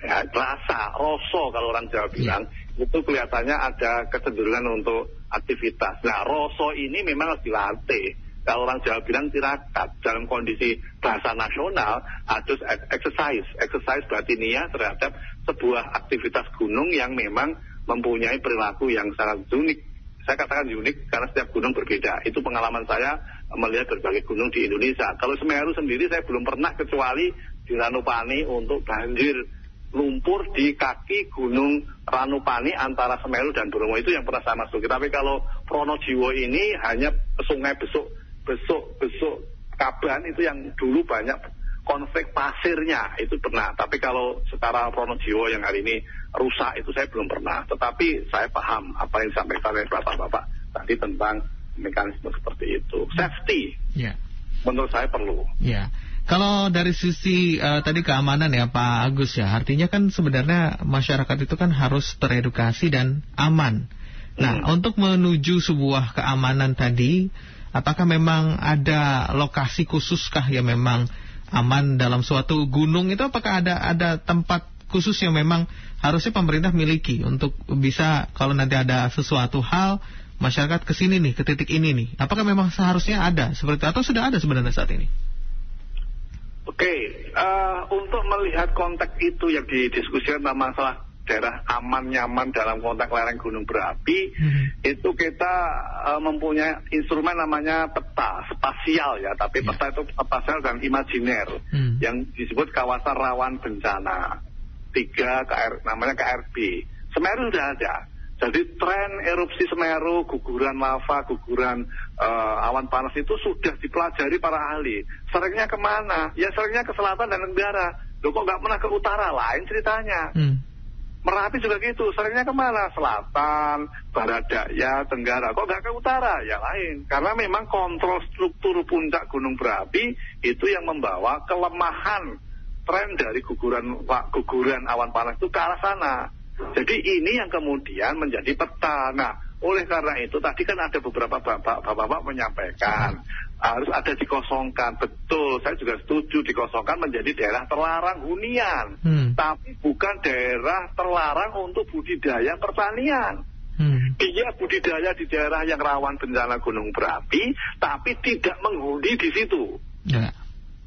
ya, rasa, rosso kalau orang Jawa bilang ya. itu kelihatannya ada kecenderungan untuk aktivitas. Nah, rosso ini memang harus dilatih kalau orang Jawa bilang tirakat dalam kondisi bahasa nasional harus exercise. Exercise batinia terhadap sebuah aktivitas gunung yang memang mempunyai perilaku yang sangat unik. Saya katakan unik karena setiap gunung berbeda. Itu pengalaman saya melihat berbagai gunung di Indonesia. Kalau Semeru sendiri saya belum pernah kecuali di Ranupani untuk banjir lumpur di kaki gunung Ranupani antara Semeru dan Bromo. Itu yang pernah saya masuki. Tapi kalau Pronojiwo ini hanya sungai besuk besuk-besuk Kaban itu yang dulu banyak konflik pasirnya itu pernah. Tapi kalau secara Pronojiwo yang hari ini rusak itu saya belum pernah. Tetapi saya paham apa yang disampaikan oleh bapak-bapak tadi tentang mekanisme seperti itu. Safety, yeah. menurut saya perlu. Yeah. Kalau dari sisi uh, tadi keamanan ya Pak Agus ya, artinya kan sebenarnya masyarakat itu kan harus teredukasi dan aman. Nah, hmm. untuk menuju sebuah keamanan tadi, Apakah memang ada lokasi khususkah yang memang aman dalam suatu gunung itu? Apakah ada ada tempat khusus yang memang harusnya pemerintah miliki untuk bisa kalau nanti ada sesuatu hal masyarakat ke sini nih ke titik ini nih? Apakah memang seharusnya ada seperti atau sudah ada sebenarnya saat ini? Oke, okay, uh, eh, untuk melihat konteks itu yang didiskusikan tentang masalah daerah aman nyaman dalam konteks lereng gunung berapi hmm. itu kita uh, mempunyai instrumen namanya peta spasial ya. Tapi yeah. peta itu spasial dan imajiner hmm. yang disebut kawasan rawan bencana. Tiga KR namanya KRB Semeru sudah ada. Jadi tren erupsi Semeru guguran lava guguran uh, awan panas itu sudah dipelajari para ahli. Seringnya ke mana? Ya seringnya ke selatan dan tenggara Loh kok nggak pernah ke utara? Lain ceritanya. Hmm. Merapi juga gitu, seringnya ke mana? Selatan, barat daya, tenggara. Kok nggak ke utara? Ya lain. Karena memang kontrol struktur puncak gunung berapi itu yang membawa kelemahan tren dari guguran guguran awan panas itu ke arah sana. Jadi ini yang kemudian menjadi peta. Nah, oleh karena itu tadi kan ada beberapa bapak-bapak menyampaikan harus ada dikosongkan. Betul, saya juga setuju dikosongkan menjadi daerah terlarang hunian. Hmm. Tapi bukan daerah terlarang untuk budidaya pertanian. Hmm. Dia budidaya di daerah yang rawan bencana gunung berapi, tapi tidak menghuni di situ. Ya.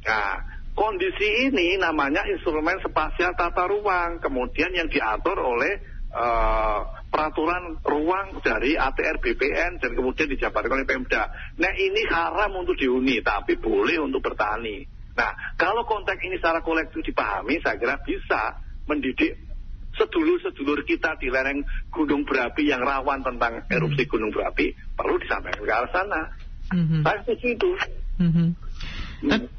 Nah, kondisi ini namanya instrumen spasial tata ruang, kemudian yang diatur oleh uh, peraturan ruang dari ATR BPN dan kemudian dijabarkan oleh Pemda. Nah ini haram untuk dihuni, tapi boleh untuk bertani. Nah kalau konteks ini secara kolektif dipahami, saya kira bisa mendidik sedulur-sedulur kita di lereng gunung berapi yang rawan tentang erupsi gunung berapi perlu disampaikan ke arah sana. Mm-hmm. Saya setuju itu. Mm-hmm.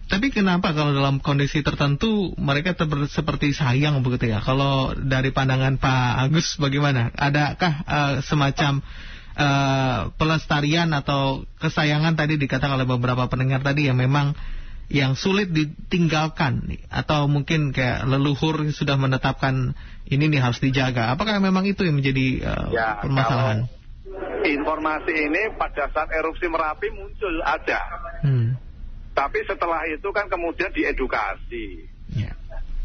Tapi kenapa kalau dalam kondisi tertentu mereka seperti sayang begitu ya? Kalau dari pandangan Pak Agus bagaimana? Adakah uh, semacam uh, pelestarian atau kesayangan tadi dikatakan oleh beberapa pendengar tadi yang memang yang sulit ditinggalkan atau mungkin kayak leluhur sudah menetapkan ini nih harus dijaga. Apakah memang itu yang menjadi uh, ya, permasalahan? Informasi ini pada saat erupsi Merapi muncul ada. Hmm tapi setelah itu kan kemudian diedukasi. Yeah.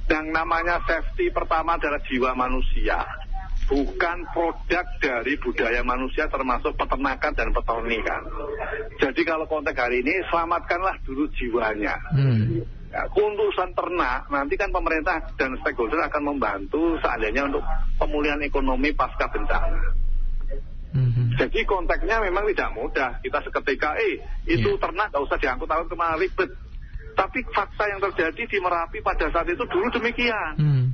Yang namanya safety pertama adalah jiwa manusia. Bukan produk dari budaya manusia termasuk peternakan dan peternikan. Jadi kalau konteks hari ini selamatkanlah dulu jiwanya. Hmm. Ya, untuk ternak nanti kan pemerintah dan stakeholder akan membantu seandainya untuk pemulihan ekonomi pasca bencana. Mm-hmm. Jadi konteksnya memang tidak mudah. Kita seketika, eh itu yeah. ternak nggak usah diangkut tahun ke mana ribet. Tapi fakta yang terjadi di Merapi pada saat itu dulu demikian. Mm.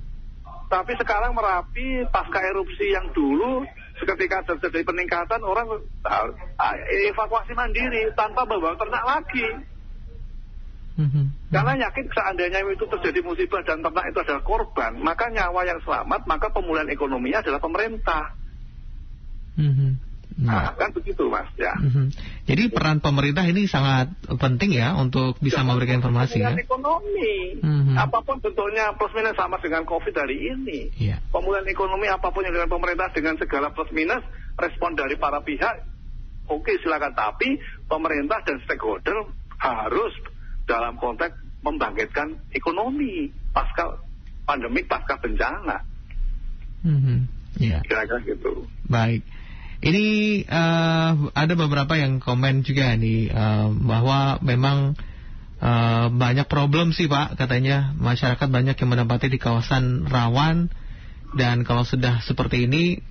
Tapi sekarang Merapi pasca erupsi yang dulu seketika terjadi peningkatan orang uh, evakuasi mandiri tanpa membawa ternak lagi. Mm-hmm. Karena yakin seandainya itu terjadi musibah dan ternak itu adalah korban, maka nyawa yang selamat, maka pemulihan ekonominya adalah pemerintah. Mm-hmm. Nah, kan begitu mas ya. Mm-hmm. Jadi peran pemerintah ini sangat penting ya untuk bisa ya, memberikan informasi ya. ekonomi, mm-hmm. apa pun bentuknya plus minus sama dengan COVID hari ini. Yeah. Pemulihan ekonomi apa pun yang dengan pemerintah dengan segala plus minus respon dari para pihak, oke okay, silakan. Tapi pemerintah dan stakeholder harus dalam konteks membangkitkan ekonomi pasca pandemi pasca bencana. Mm-hmm. Yeah. Kira-kira gitu. Baik. Ini uh, ada beberapa yang komen juga nih uh, bahwa memang uh, banyak problem sih Pak katanya. Masyarakat banyak yang mendapati di kawasan rawan. Dan kalau sudah seperti ini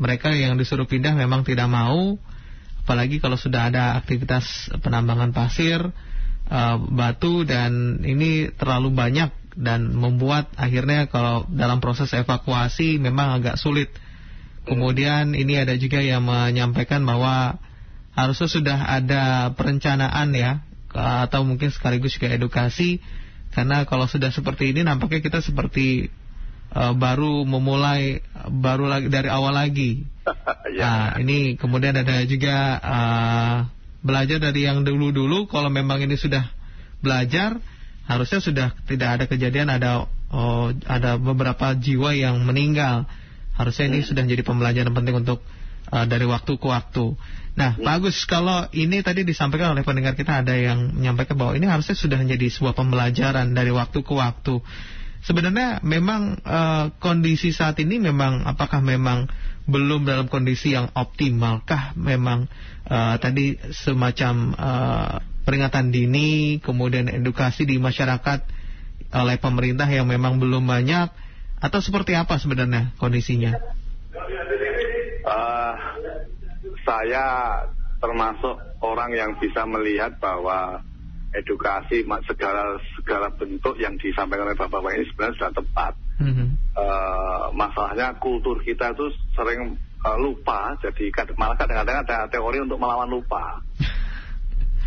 mereka yang disuruh pindah memang tidak mau. Apalagi kalau sudah ada aktivitas penambangan pasir uh, batu dan ini terlalu banyak dan membuat akhirnya kalau dalam proses evakuasi memang agak sulit Kemudian ini ada juga yang menyampaikan bahwa harusnya sudah ada perencanaan ya atau mungkin sekaligus juga edukasi karena kalau sudah seperti ini nampaknya kita seperti uh, baru memulai baru lagi dari awal lagi. ya. Nah, ini kemudian ada juga uh, belajar dari yang dulu-dulu kalau memang ini sudah belajar harusnya sudah tidak ada kejadian ada oh, ada beberapa jiwa yang meninggal harusnya ini sudah jadi pembelajaran penting untuk uh, dari waktu ke waktu. Nah, hmm. bagus kalau ini tadi disampaikan oleh pendengar kita ada yang menyampaikan bahwa ini harusnya sudah menjadi sebuah pembelajaran dari waktu ke waktu. Sebenarnya memang uh, kondisi saat ini memang apakah memang belum dalam kondisi yang optimalkah memang uh, tadi semacam uh, peringatan dini kemudian edukasi di masyarakat oleh pemerintah yang memang belum banyak atau seperti apa sebenarnya kondisinya? Uh, saya termasuk orang yang bisa melihat bahwa edukasi segala segala bentuk yang disampaikan oleh bapak-bapak ini sebenarnya sudah tepat. Mm-hmm. Uh, masalahnya kultur kita itu sering uh, lupa, jadi malah kadang-kadang ada teori untuk melawan lupa.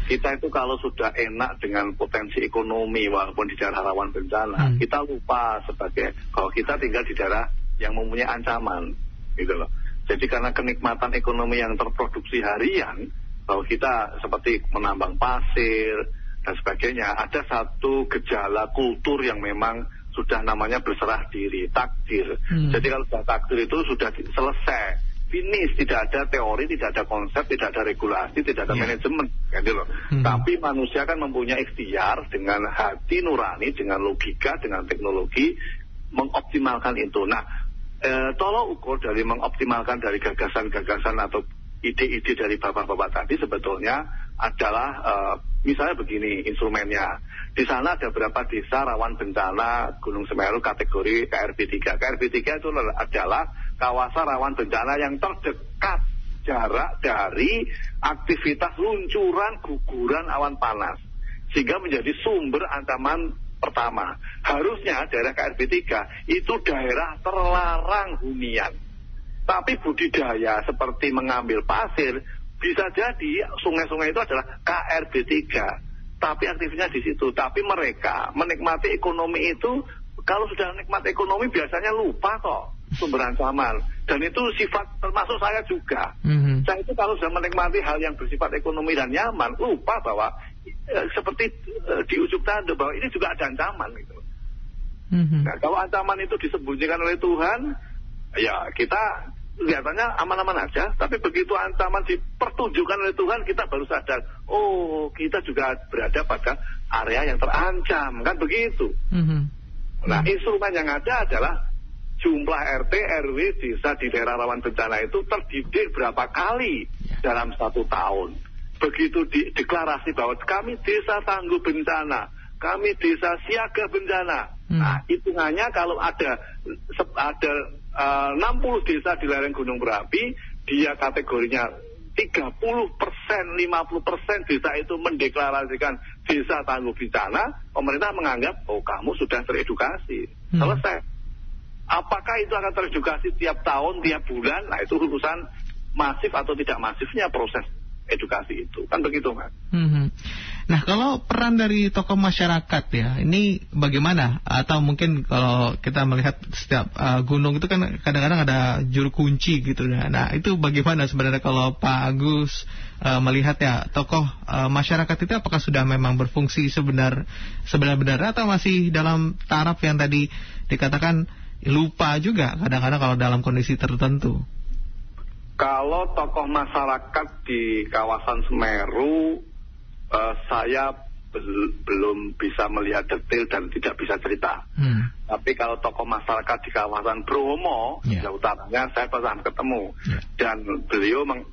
kita itu kalau sudah enak dengan potensi ekonomi walaupun di daerah rawan bencana, hmm. kita lupa sebagai kalau kita tinggal di daerah yang mempunyai ancaman, gitu loh. Jadi karena kenikmatan ekonomi yang terproduksi harian, bahwa kita seperti menambang pasir dan sebagainya, ada satu gejala kultur yang memang sudah namanya berserah diri, takdir. Hmm. Jadi kalau sudah takdir itu sudah selesai finish, tidak ada teori, tidak ada konsep, tidak ada regulasi, tidak ada yeah. manajemen, gitu loh. Hmm. Tapi manusia kan mempunyai ikhtiar dengan hati nurani, dengan logika, dengan teknologi mengoptimalkan itu. Nah, eh, tolong ukur dari mengoptimalkan dari gagasan-gagasan atau ide-ide dari bapak-bapak tadi sebetulnya adalah uh, misalnya begini instrumennya. Di sana ada beberapa desa rawan bencana Gunung Semeru kategori KRB 3. KRB 3 itu adalah kawasan rawan bencana yang terdekat jarak dari aktivitas luncuran guguran awan panas. Sehingga menjadi sumber ancaman pertama. Harusnya daerah KRB 3 itu daerah terlarang hunian. Tapi budidaya seperti mengambil pasir bisa jadi sungai-sungai itu adalah KRB 3. Tapi aktifnya di situ. Tapi mereka menikmati ekonomi itu kalau sudah menikmati ekonomi biasanya lupa kok sumber ancaman. Dan itu sifat termasuk saya juga. Mm-hmm. Saya itu kalau sudah menikmati hal yang bersifat ekonomi dan nyaman, lupa bahwa e, seperti e, di ujung tanda bahwa ini juga ada ancaman gitu. Mm-hmm. Nah, kalau ancaman itu disembunyikan oleh Tuhan, ya kita kelihatannya aman-aman aja. Tapi begitu ancaman dipertunjukkan oleh Tuhan, kita baru sadar, oh kita juga berada pada area yang terancam, kan begitu. Mm-hmm. Nah, instrumen yang ada adalah jumlah RT RW desa di daerah rawan bencana itu terdidik berapa kali dalam satu tahun. Begitu di, deklarasi bahwa kami desa tangguh bencana, kami desa siaga bencana. Hmm. Nah, hitungannya kalau ada ada uh, 60 desa di lereng Gunung Berapi, dia kategorinya 30 persen, 50 persen desa itu mendeklarasikan desa tangguh bencana, pemerintah menganggap, oh kamu sudah teredukasi, hmm. selesai. Apakah itu akan teredukasi tiap tahun, tiap bulan? Nah itu urusan masif atau tidak masifnya proses edukasi itu. Kan begitu, Mas. Hmm. Nah, kalau peran dari tokoh masyarakat ya, ini bagaimana? Atau mungkin kalau kita melihat setiap uh, gunung itu kan kadang-kadang ada juru kunci gitu ya. Nah, itu bagaimana sebenarnya kalau Pak Agus uh, melihat ya tokoh uh, masyarakat itu apakah sudah memang berfungsi sebenar sebenar-benar atau masih dalam taraf yang tadi dikatakan lupa juga kadang-kadang kalau dalam kondisi tertentu. Kalau tokoh masyarakat di kawasan Semeru, uh, saya bel belum bisa melihat detail dan tidak bisa cerita. Hmm. Tapi kalau tokoh masyarakat di kawasan Bromo, yeah. Ya utamanya saya pernah ketemu yeah. dan beliau meng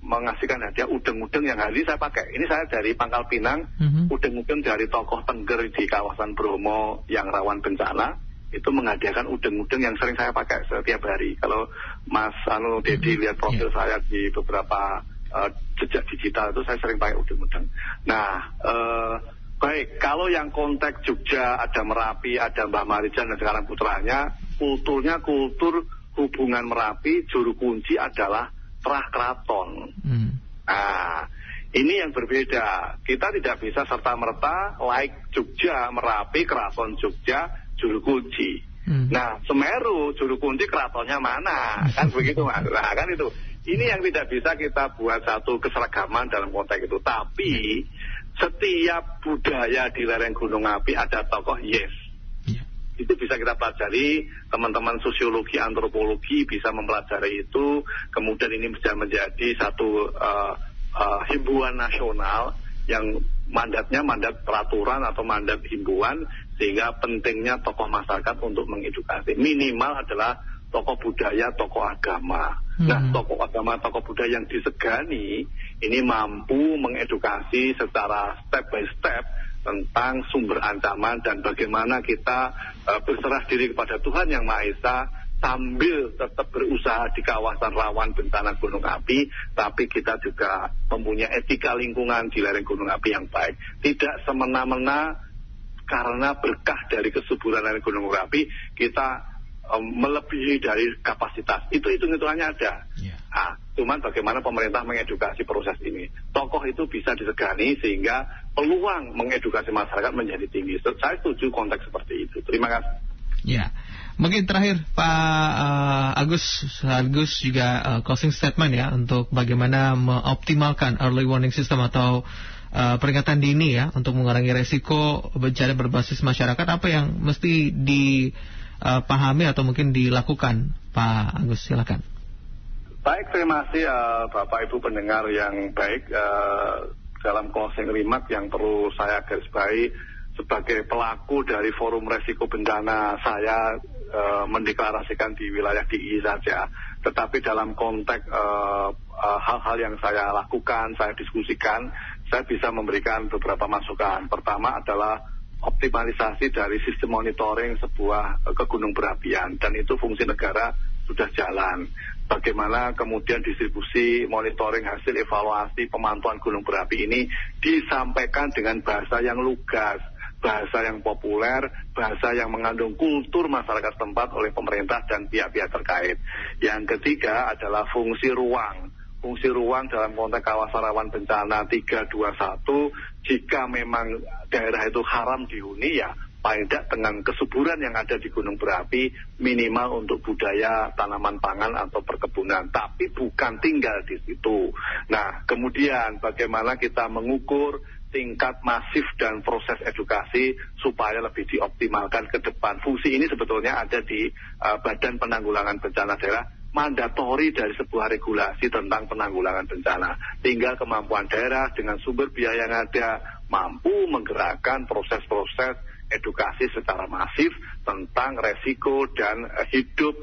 mengasihkan hadiah udeng-udeng yang hari saya pakai. Ini saya dari Pangkal Pinang, mm -hmm. udeng-udeng dari tokoh Tengger di kawasan Bromo yang rawan bencana itu menghadiahkan udeng-udeng yang sering saya pakai setiap hari. Kalau Mas Anu Dedi hmm. lihat profil yeah. saya di beberapa uh, jejak digital itu saya sering pakai udeng-udeng. Nah, uh, baik kalau yang konteks Jogja ada Merapi, ada Mbah Marijan dan sekarang putranya, kulturnya kultur hubungan Merapi, juru kunci adalah terah keraton. Hmm. Nah, ini yang berbeda. Kita tidak bisa serta merta like Jogja, Merapi, keraton Jogja juru kunci. Hmm. Nah, Semeru juru kunci keratonnya mana? Kan begitu Mas. Nah, kan itu. Ini yang tidak bisa kita buat satu keseragaman dalam konteks itu. Tapi setiap budaya di lereng Gunung Api ada tokoh yes. Yeah. itu bisa kita pelajari, teman-teman sosiologi, antropologi bisa mempelajari itu, kemudian ini bisa menjadi satu uh, uh, himbauan nasional yang mandatnya mandat peraturan atau mandat himbauan sehingga pentingnya tokoh masyarakat untuk mengedukasi minimal adalah tokoh budaya, tokoh agama. Nah, hmm. Nah, tokoh agama, tokoh budaya yang disegani ini mampu mengedukasi secara step by step tentang sumber ancaman dan bagaimana kita uh, berserah diri kepada Tuhan Yang Maha Esa sambil tetap berusaha di kawasan rawan bencana gunung api, tapi kita juga mempunyai etika lingkungan di lereng gunung api yang baik. Tidak semena-mena karena berkah dari kesuburan lereng gunung api, kita um, melebihi dari kapasitas. Itu hitung-hitungannya ada. Yeah. Nah, cuman bagaimana pemerintah mengedukasi proses ini. Tokoh itu bisa disegani sehingga peluang mengedukasi masyarakat menjadi tinggi. Saya setuju konteks seperti itu. Terima kasih. Ya, mungkin terakhir Pak uh, Agus, Agus juga uh, closing statement ya untuk bagaimana mengoptimalkan early warning system atau uh, peringatan dini ya untuk mengurangi resiko bencana berbasis masyarakat apa yang mesti dipahami atau mungkin dilakukan Pak Agus silakan. Baik, terima kasih uh, Bapak Ibu pendengar yang baik. Uh, dalam closing remark yang perlu saya garis bawahi sebagai pelaku dari forum resiko bencana saya uh, mendeklarasikan di wilayah DI saja. Tetapi dalam konteks hal-hal uh, uh, yang saya lakukan, saya diskusikan, saya bisa memberikan beberapa masukan. Pertama adalah optimalisasi dari sistem monitoring sebuah uh, kegunung berapian dan itu fungsi negara sudah jalan bagaimana kemudian distribusi monitoring hasil evaluasi pemantauan gunung berapi ini disampaikan dengan bahasa yang lugas, bahasa yang populer, bahasa yang mengandung kultur masyarakat tempat oleh pemerintah dan pihak-pihak terkait. Yang ketiga adalah fungsi ruang. Fungsi ruang dalam konteks kawasan rawan bencana 321 jika memang daerah itu haram dihuni ya paling tidak dengan kesuburan yang ada di gunung berapi minimal untuk budaya tanaman pangan atau perkebunan tapi bukan tinggal di situ. Nah, kemudian bagaimana kita mengukur tingkat masif dan proses edukasi supaya lebih dioptimalkan ke depan. Fungsi ini sebetulnya ada di uh, Badan Penanggulangan Bencana Daerah mandatori dari sebuah regulasi tentang penanggulangan bencana. Tinggal kemampuan daerah dengan sumber biaya yang ada mampu menggerakkan proses-proses edukasi secara masif tentang resiko dan uh, hidup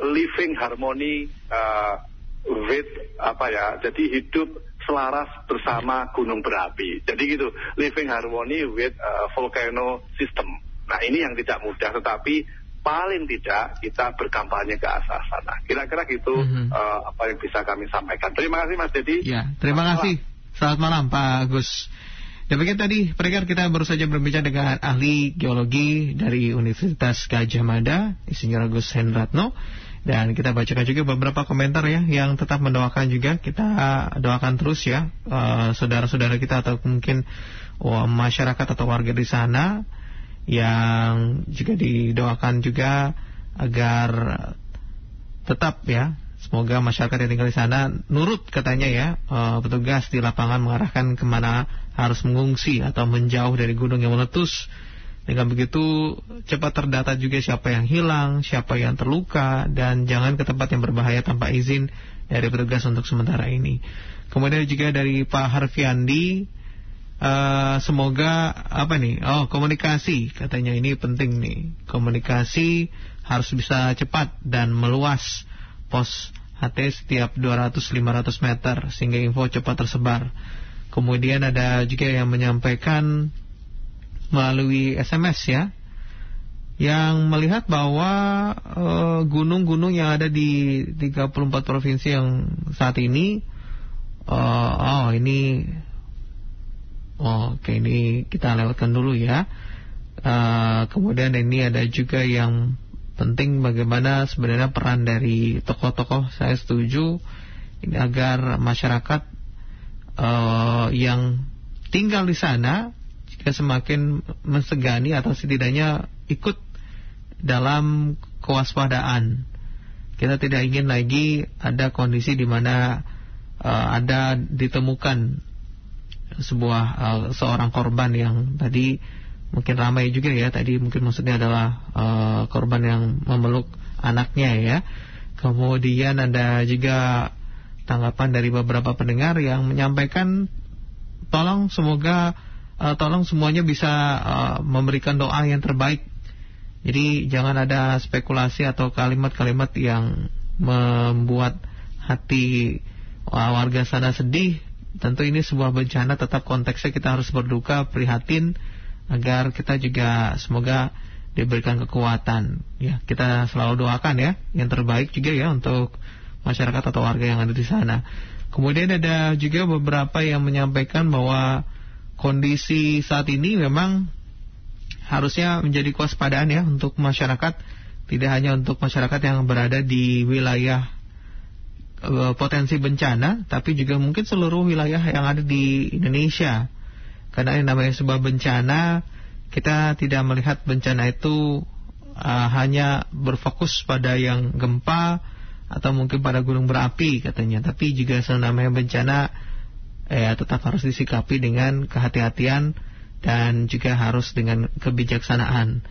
living harmony uh, with apa ya jadi hidup selaras bersama gunung berapi jadi gitu living harmony with uh, volcano system nah ini yang tidak mudah tetapi paling tidak kita berkampanye ke asal sana kira-kira gitu mm -hmm. uh, apa yang bisa kami sampaikan terima kasih Mas Dedi ya terima Selamat kasih malam. Selamat malam Pak Agus Demikian tadi, pendengar kita baru saja berbicara dengan ahli geologi dari Universitas Gajah Mada, Insinyur Agus Hendratno. Dan kita bacakan juga beberapa komentar ya yang tetap mendoakan juga. Kita doakan terus ya saudara saudara-saudara kita atau mungkin oh, masyarakat atau warga di sana yang juga didoakan juga agar tetap ya Semoga masyarakat yang tinggal di sana nurut katanya ya uh, petugas di lapangan mengarahkan ke mana harus mengungsi atau menjauh dari gunung yang meletus. Dengan begitu cepat terdata juga siapa yang hilang, siapa yang terluka dan jangan ke tempat yang berbahaya tanpa izin dari petugas untuk sementara ini. Kemudian juga dari Pak Harfiandi uh, semoga apa nih? Oh, komunikasi katanya ini penting nih. Komunikasi harus bisa cepat dan meluas pos HT setiap 200-500 meter sehingga info cepat tersebar. Kemudian ada juga yang menyampaikan melalui SMS ya yang melihat bahwa eh, gunung-gunung uh, yang ada di 34 provinsi yang saat ini uh, oh ini oke ini kita lewatkan dulu ya. Uh, kemudian ini ada juga yang penting bagaimana sebenarnya peran dari tokoh-tokoh saya setuju ini agar masyarakat uh, yang tinggal di sana jika semakin mensegani atau setidaknya ikut dalam kewaspadaan kita tidak ingin lagi ada kondisi di mana uh, ada ditemukan sebuah uh, seorang korban yang tadi mungkin ramai juga ya tadi mungkin maksudnya adalah uh, korban yang memeluk anaknya ya. Kemudian ada juga tanggapan dari beberapa pendengar yang menyampaikan tolong semoga uh, tolong semuanya bisa uh, memberikan doa yang terbaik. Jadi jangan ada spekulasi atau kalimat-kalimat yang membuat hati warga sana sedih tentu ini sebuah bencana tetap konteksnya kita harus berduka prihatin agar kita juga semoga diberikan kekuatan. Ya kita selalu doakan ya yang terbaik juga ya untuk masyarakat atau warga yang ada di sana. Kemudian ada juga beberapa yang menyampaikan bahwa kondisi saat ini memang harusnya menjadi kewaspadaan ya untuk masyarakat tidak hanya untuk masyarakat yang berada di wilayah Eh, potensi bencana, tapi juga mungkin seluruh wilayah yang ada di Indonesia. Karena yang namanya sebuah bencana, kita tidak melihat bencana itu uh, hanya berfokus pada yang gempa atau mungkin pada gunung berapi katanya, tapi juga namanya bencana eh, tetap harus disikapi dengan kehati-hatian dan juga harus dengan kebijaksanaan.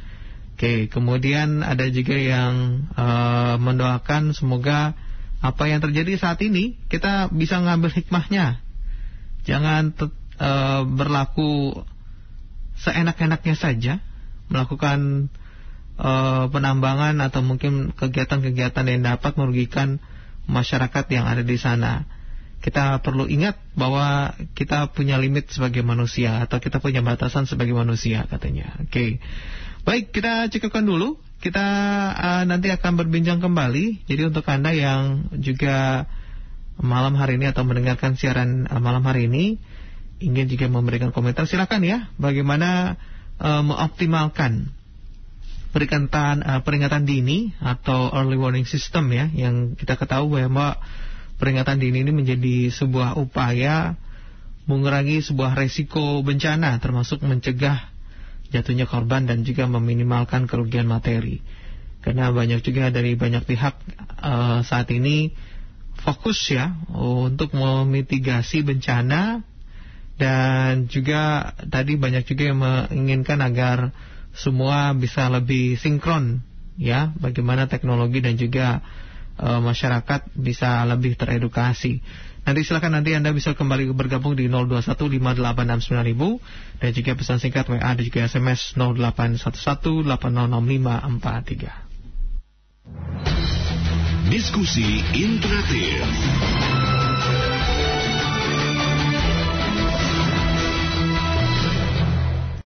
Oke, kemudian ada juga yang uh, mendoakan semoga apa yang terjadi saat ini kita bisa ngambil hikmahnya. Jangan e, berlaku seenak-enaknya saja melakukan e, penambangan atau mungkin kegiatan-kegiatan yang dapat merugikan masyarakat yang ada di sana. Kita perlu ingat bahwa kita punya limit sebagai manusia atau kita punya batasan sebagai manusia katanya. Oke. Okay. Baik, kita cukupkan dulu kita uh, nanti akan berbincang kembali. Jadi untuk Anda yang juga malam hari ini atau mendengarkan siaran uh, malam hari ini ingin juga memberikan komentar silakan ya. Bagaimana uh, mengoptimalkan peringatan uh, peringatan dini atau early warning system ya yang kita ketahui bahwa peringatan dini ini menjadi sebuah upaya mengurangi sebuah resiko bencana termasuk mencegah jatuhnya korban dan juga meminimalkan kerugian materi. Karena banyak juga dari banyak pihak uh, saat ini fokus ya untuk memitigasi bencana dan juga tadi banyak juga yang menginginkan agar semua bisa lebih sinkron ya bagaimana teknologi dan juga uh, masyarakat bisa lebih teredukasi. Nanti silakan nanti Anda bisa kembali bergabung di 0215869000 dan juga pesan singkat WA dan juga SMS 0811806543. Diskusi interaktif.